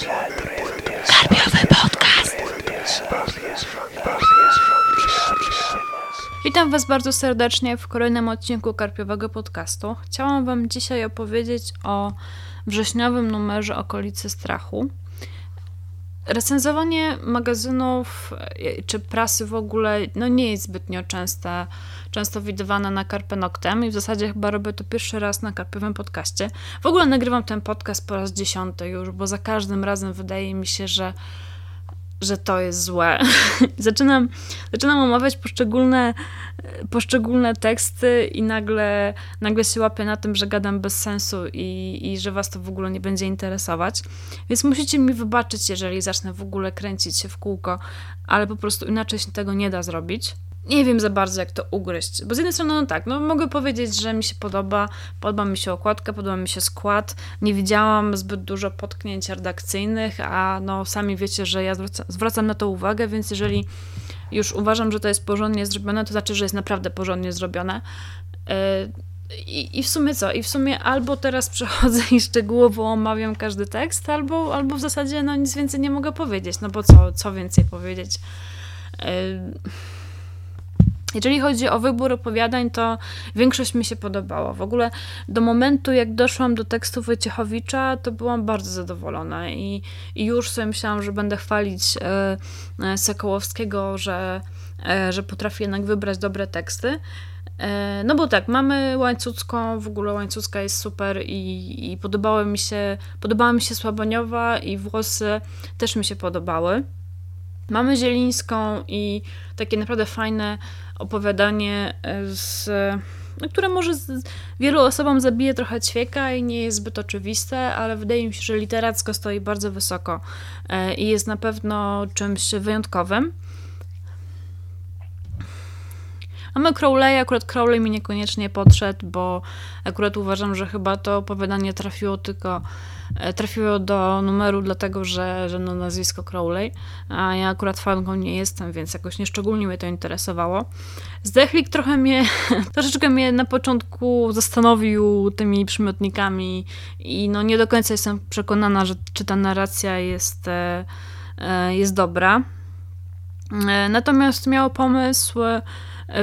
Karpiowy podcast. Witam Was bardzo serdecznie w kolejnym odcinku Karpiowego Podcastu. Chciałam Wam dzisiaj opowiedzieć o wrześniowym numerze Okolicy Strachu. Recenzowanie magazynów e, czy prasy w ogóle no nie jest zbytnio częste, często widywane na Carpe Noctem i w zasadzie chyba robię to pierwszy raz na Karpiowym podcaście. W ogóle nagrywam ten podcast po raz dziesiąty już, bo za każdym razem wydaje mi się, że że to jest złe. zaczynam, zaczynam omawiać poszczególne, poszczególne teksty i nagle, nagle się łapię na tym, że gadam bez sensu i, i że was to w ogóle nie będzie interesować. Więc musicie mi wybaczyć, jeżeli zacznę w ogóle kręcić się w kółko, ale po prostu inaczej się tego nie da zrobić nie wiem za bardzo, jak to ugryźć. Bo z jednej strony, no tak, no mogę powiedzieć, że mi się podoba, podoba mi się okładka, podoba mi się skład. Nie widziałam zbyt dużo potknięć redakcyjnych, a no sami wiecie, że ja zwraca, zwracam na to uwagę, więc jeżeli już uważam, że to jest porządnie zrobione, to znaczy, że jest naprawdę porządnie zrobione. Yy, i, I w sumie co? I w sumie albo teraz przechodzę i szczegółowo omawiam każdy tekst, albo, albo w zasadzie no nic więcej nie mogę powiedzieć, no bo co, co więcej powiedzieć? Jeżeli chodzi o wybór opowiadań, to większość mi się podobała. W ogóle do momentu, jak doszłam do tekstu Wojciechowicza, to byłam bardzo zadowolona i, i już sobie myślałam, że będę chwalić e, e, Sokołowskiego, że, e, że potrafi jednak wybrać dobre teksty. E, no bo tak, mamy Łańcucką, w ogóle Łańcucka jest super i, i podobały mi się, podobała mi się Słaboniowa i Włosy też mi się podobały. Mamy Zielińską i takie naprawdę fajne opowiadanie, e, z, no, które może z, wielu osobom zabije trochę ćwieka i nie jest zbyt oczywiste, ale wydaje mi się, że literacko stoi bardzo wysoko e, i jest na pewno czymś wyjątkowym. Mamy Crowley, akurat Crowley mi niekoniecznie podszedł, bo akurat uważam, że chyba to opowiadanie trafiło tylko trafiło do numeru dlatego, że, że no nazwisko Crowley, a ja akurat fanką nie jestem, więc jakoś nieszczególnie mnie to interesowało. Zdechlik trochę mnie, troszeczkę mnie na początku zastanowił tymi przymiotnikami i no nie do końca jestem przekonana, że czy ta narracja jest, e, e, jest dobra. Natomiast miał pomysł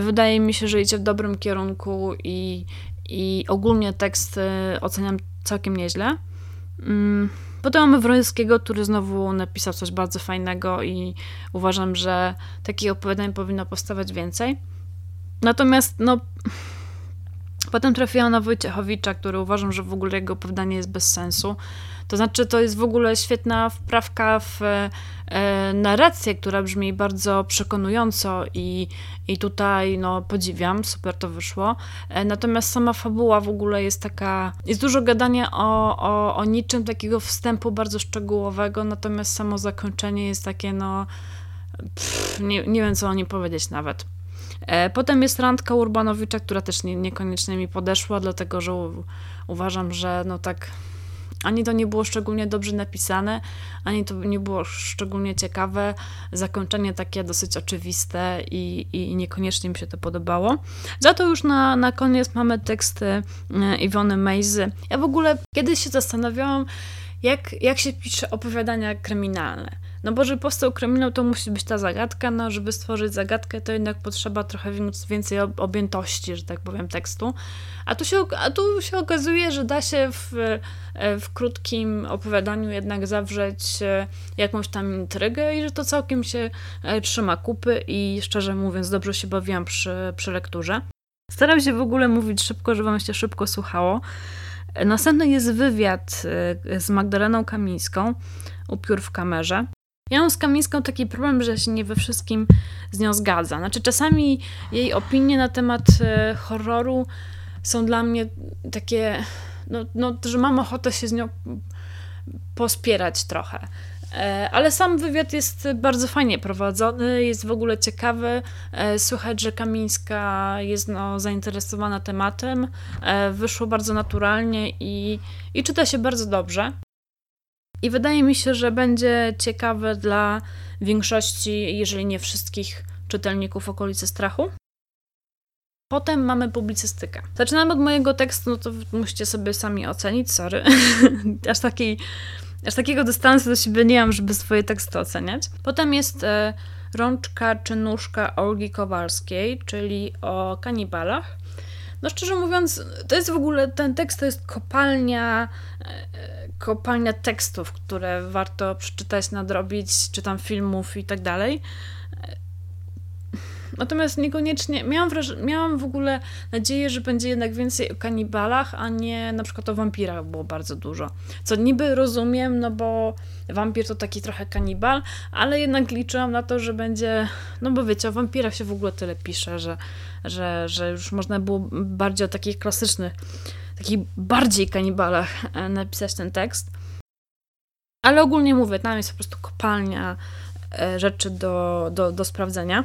Wydaje mi się, że idzie w dobrym kierunku i, i ogólnie tekst oceniam całkiem nieźle. Mm, potem mamy Wrońskiego, który znowu napisał coś bardzo fajnego i uważam, że takich opowiadań powinno powstawać więcej. Natomiast no, potem trafiłam na Wojciechowicza, który uważam, że w ogóle jego opowiadanie jest bez sensu. To znaczy, to jest w ogóle świetna wprawka w e, narrację, która brzmi bardzo przekonująco i, i tutaj no, podziwiam, super to wyszło. E, natomiast sama fabuła w ogóle jest taka, jest dużo gadania o, o, o niczym takiego wstępu bardzo szczegółowego, natomiast samo zakończenie jest takie, no, pff, nie, nie wiem co o nim powiedzieć nawet. E, potem jest randka Urbanowicza, która też nie, niekoniecznie mi podeszła, dlatego że u, uważam, że no tak ani to nie było szczególnie dobrze napisane, ani to nie było szczególnie ciekawe. Zakończenie takie dosyć oczywiste i, i niekoniecznie mi się to podobało. Za to już na, na koniec mamy teksty e, Iwony Mejzy. Ja w ogóle kiedyś się zastanawiałam, jak, jak się pisze opowiadania kryminalne. No bo żeby powstał kryminał, to musi być ta zagadka, no żeby stworzyć zagadkę, to jednak potrzeba trochę więcej objętości, że tak powiem, tekstu. A tu się, a tu się okazuje, że da się w, e, w krótkim opowiadaniu jednak zawrzeć e, jakąś tam intrygę i że to całkiem się e, trzyma kupy i szczerze mówiąc dobrze się bawiłam przy, przy lekturze. Staram się w ogóle mówić szybko, żeby wam się szybko słuchało. Następny jest wywiad z Magdaleną Kamińską, upiór w kamerze. Ja mam z Kamińską taki problem, że się nie we wszystkim z nią zgadza. Znaczy, czasami jej opinie na temat e, horroru są dla mnie takie, no, no, że mam ochotę się z nią pospierać trochę. E, ale sam wywiad jest bardzo fajnie prowadzony, jest w ogóle ciekawy. E, słychać, że Kamińska jest no, zainteresowana tematem. Wyszło bardzo naturalnie i, i czyta się bardzo dobrze. I wydaje mi się, że będzie ciekawe dla większości, jeżeli nie wszystkich czytelników okolicy strachu. Potem mamy publicystykę. Zaczynamy od mojego tekstu, no to musicie sobie sami ocenić, sorry. Aż aż takiego dystansu do siebie nie mam, żeby swoje teksty oceniać. Potem jest e, Rączka czy Nóżka Olgi Kowalskiej, czyli o kanibalach. No szczerze mówiąc, to jest w ogóle, ten tekst to jest kopalnia, e, kopalnia tekstów, które warto przeczytać, nadrobić, czy tam filmów i tak dalej. Natomiast niekoniecznie, miałam, wraż- miałam w ogóle nadzieję, że będzie jednak więcej o kanibalach, a nie na przykład o wampirach było bardzo dużo. Co niby rozumiem, no bo wampir to taki trochę kanibal, ale jednak liczyłam na to, że będzie, no bo wiecie, o wampirach się w ogóle tyle pisze, że, że, że już można było bardziej o takich klasycznych, takich bardziej kanibalach e, napisać ten tekst. Ale ogólnie mówię, tam jest po prostu kopalnia e, rzeczy do, do, do sprawdzenia.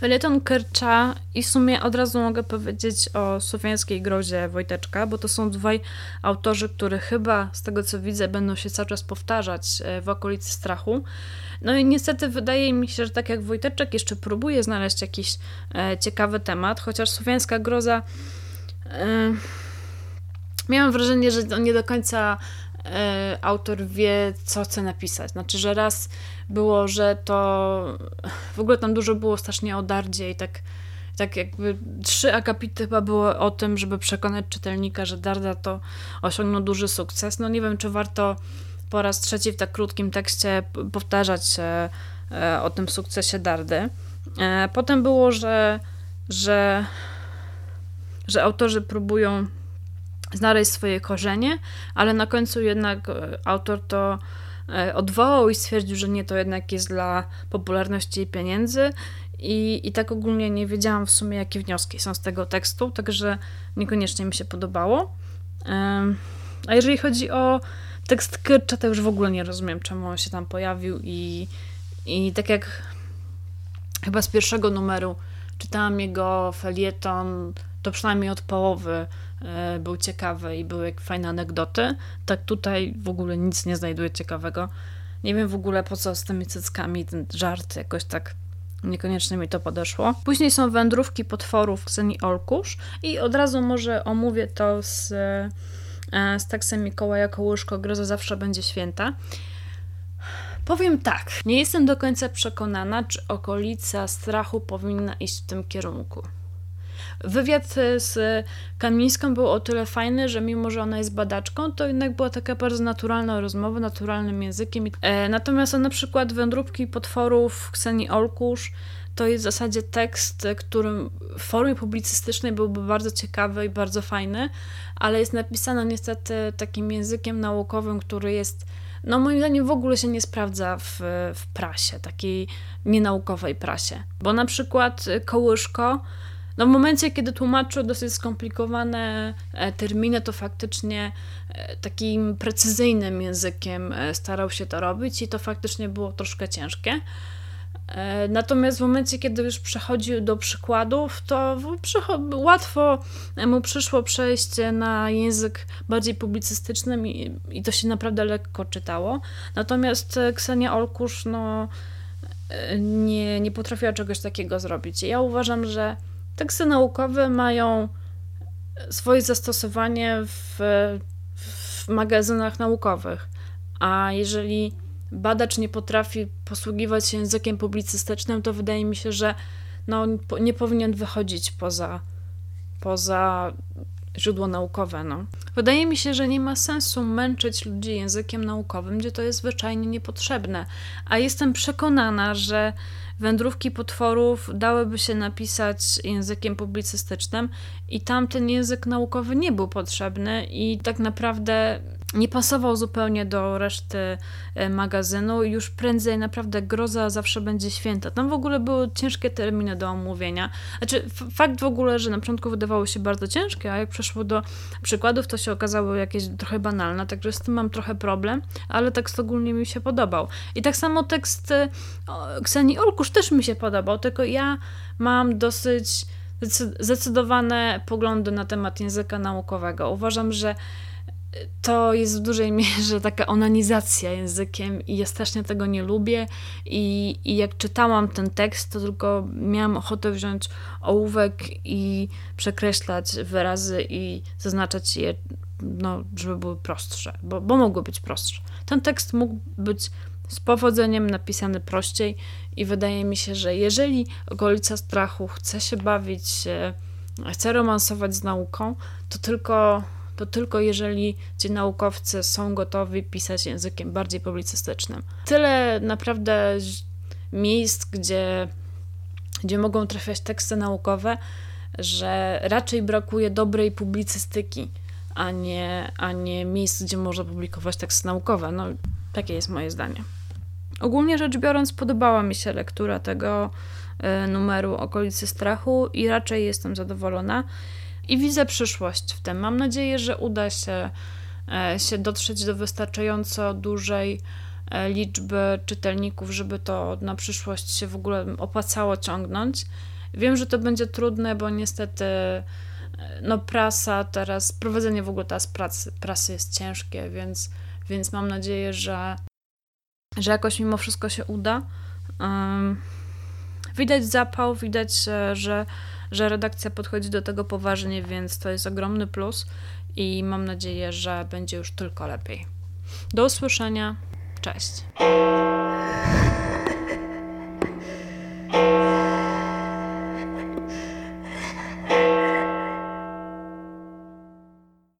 Felieton Kercza i w sumie od razu mogę powiedzieć o słowiańskiej grozie Wojteczka, bo to są dwaj autorzy, które chyba z tego co widzę będą się cały czas powtarzać e, w okolicy strachu. No i niestety wydaje mi się, że tak jak Wojteczek jeszcze próbuje znaleźć jakiś ciekawy temat, chociaż słowiańska groza miałam wrażenie, że to nie do końca e, autor wie, co chce napisać. Znaczy, że raz było, że to w ogóle tam dużo było strasznie o Dardzie i tak, tak jakby trzy akapity chyba były o tym, żeby przekonać czytelnika, że Darda to osiągnął duży sukces. No nie wiem, czy warto po raz trzeci w tak krótkim tekście powtarzać e, o tym sukcesie Dardy. E, potem było, że, że, że autorzy próbują znaleźć swoje korzenie, ale na końcu jednak e, autor to e, odwołał i stwierdził, że nie, to jednak jest dla popularności i pieniędzy. I, I tak ogólnie nie wiedziałam w sumie, jakie wnioski są z tego tekstu, także niekoniecznie mi się podobało. A jeżeli chodzi o tekst Kyrcza, to już w ogóle nie rozumiem, czemu on się tam pojawił i, i tak jak chyba z pierwszego numeru czytałam jego felieton, to przynajmniej od połowy E, był ciekawy i były fajne anegdoty. Tak tutaj w ogóle nic nie znajduję ciekawego. Nie wiem w ogóle po co z tymi cyckami ten żart jakoś tak niekoniecznie mi to podeszło. Później są wędrówki potworów Kseni Olkusz i od razu może omówię to z, e, z tekstem Mikołaja Kołyszko Groza zawsze będzie święta. Powiem tak, nie jestem do końca przekonana, czy okolica strachu powinna iść w tym kierunku. Wywiad z Kamińską był o tyle fajny, że mimo, że ona jest badaczką, to jednak była taka bardzo naturalna rozmowa, naturalnym językiem. E, natomiast na przykład Wędróbki potworów Kseni Olkusz to jest w zasadzie tekst, który w formie publicystycznej byłby bardzo ciekawy i bardzo fajny, ale jest napisany niestety takim językiem naukowym, który jest no moim zdaniem w ogóle się nie sprawdza w, w prasie, takiej nienaukowej prasie. Bo na przykład Kołyszko no w momencie, kiedy tłumaczył dosyć skomplikowane e, terminy, to faktycznie e, takim precyzyjnym językiem e, starał się to robić i to faktycznie było troszkę ciężkie. Natomiast w momencie, kiedy już przechodził do przykładów, to łatwo mu przyszło przejście na język bardziej publicystyczny i, i to się naprawdę lekko czytało. Natomiast Ksenia Olkusz no, nie, nie potrafiła czegoś takiego zrobić. Ja uważam, że Teksty naukowe mają swoje zastosowanie w, w magazynach naukowych, a jeżeli badacz nie potrafi posługiwać się językiem publicystycznym, to wydaje mi się, że no, nie powinien wychodzić poza, poza źródło naukowe. No. Wydaje mi się, że nie ma sensu męczyć ludzi językiem naukowym, gdzie to jest zwyczajnie niepotrzebne. A jestem przekonana, że wędrówki potworów dałyby się napisać językiem publicystycznym i tam ten język naukowy nie był potrzebny i tak naprawdę nie pasował zupełnie do reszty e, magazynu już prędzej naprawdę groza zawsze będzie święta. Tam w ogóle były ciężkie terminy do omówienia. Znaczy fakt w ogóle, że na początku wydawało się bardzo ciężkie, a jak przeszło do przykładów, to się okazało jakieś trochę banalne, także z tym mam trochę problem, ale tekst ogólnie mi się podobał. I tak samo tekst Kseni Olkusz też mi się podobał, tylko ja mam dosyć zdecydowane poglądy na temat języka naukowego. Uważam, że to jest w dużej mierze taka onanizacja językiem i ja strasznie tego nie lubię i, i jak czytałam ten tekst, to tylko miałam ochotę wziąć ołówek i przekreślać wyrazy i zaznaczać je no, żeby były prostsze, bo, bo mogły być prostsze. Ten tekst mógł być z powodzeniem napisany prościej i wydaje mi się, że jeżeli okolica strachu chce się bawić, chce romansować z nauką, to tylko, to tylko jeżeli ci naukowcy są gotowi pisać językiem bardziej publicystycznym. Tyle naprawdę miejsc, gdzie, gdzie mogą trafiać teksty naukowe, że raczej brakuje dobrej publicystyki, a nie, a nie miejsc, gdzie można publikować teksty naukowe. No, takie jest moje zdanie. Ogólnie rzecz biorąc, podobała mi się lektura tego e, numeru Okolicy Strachu i raczej jestem zadowolona i widzę przyszłość w tym. Mam nadzieję, że uda się, e, się dotrzeć do wystarczająco dużej e, liczby czytelników, żeby to na przyszłość się w ogóle opłacało ciągnąć. Wiem, że to będzie trudne, bo niestety no prasa teraz, prowadzenie w ogóle teraz pracy, prasy jest ciężkie, więc, więc mam nadzieję, że że jakoś mimo wszystko się uda. Widać zapał, widać, że, że redakcja podchodzi do tego poważnie, więc to jest ogromny plus i mam nadzieję, że będzie już tylko lepiej. Do usłyszenia. Cześć.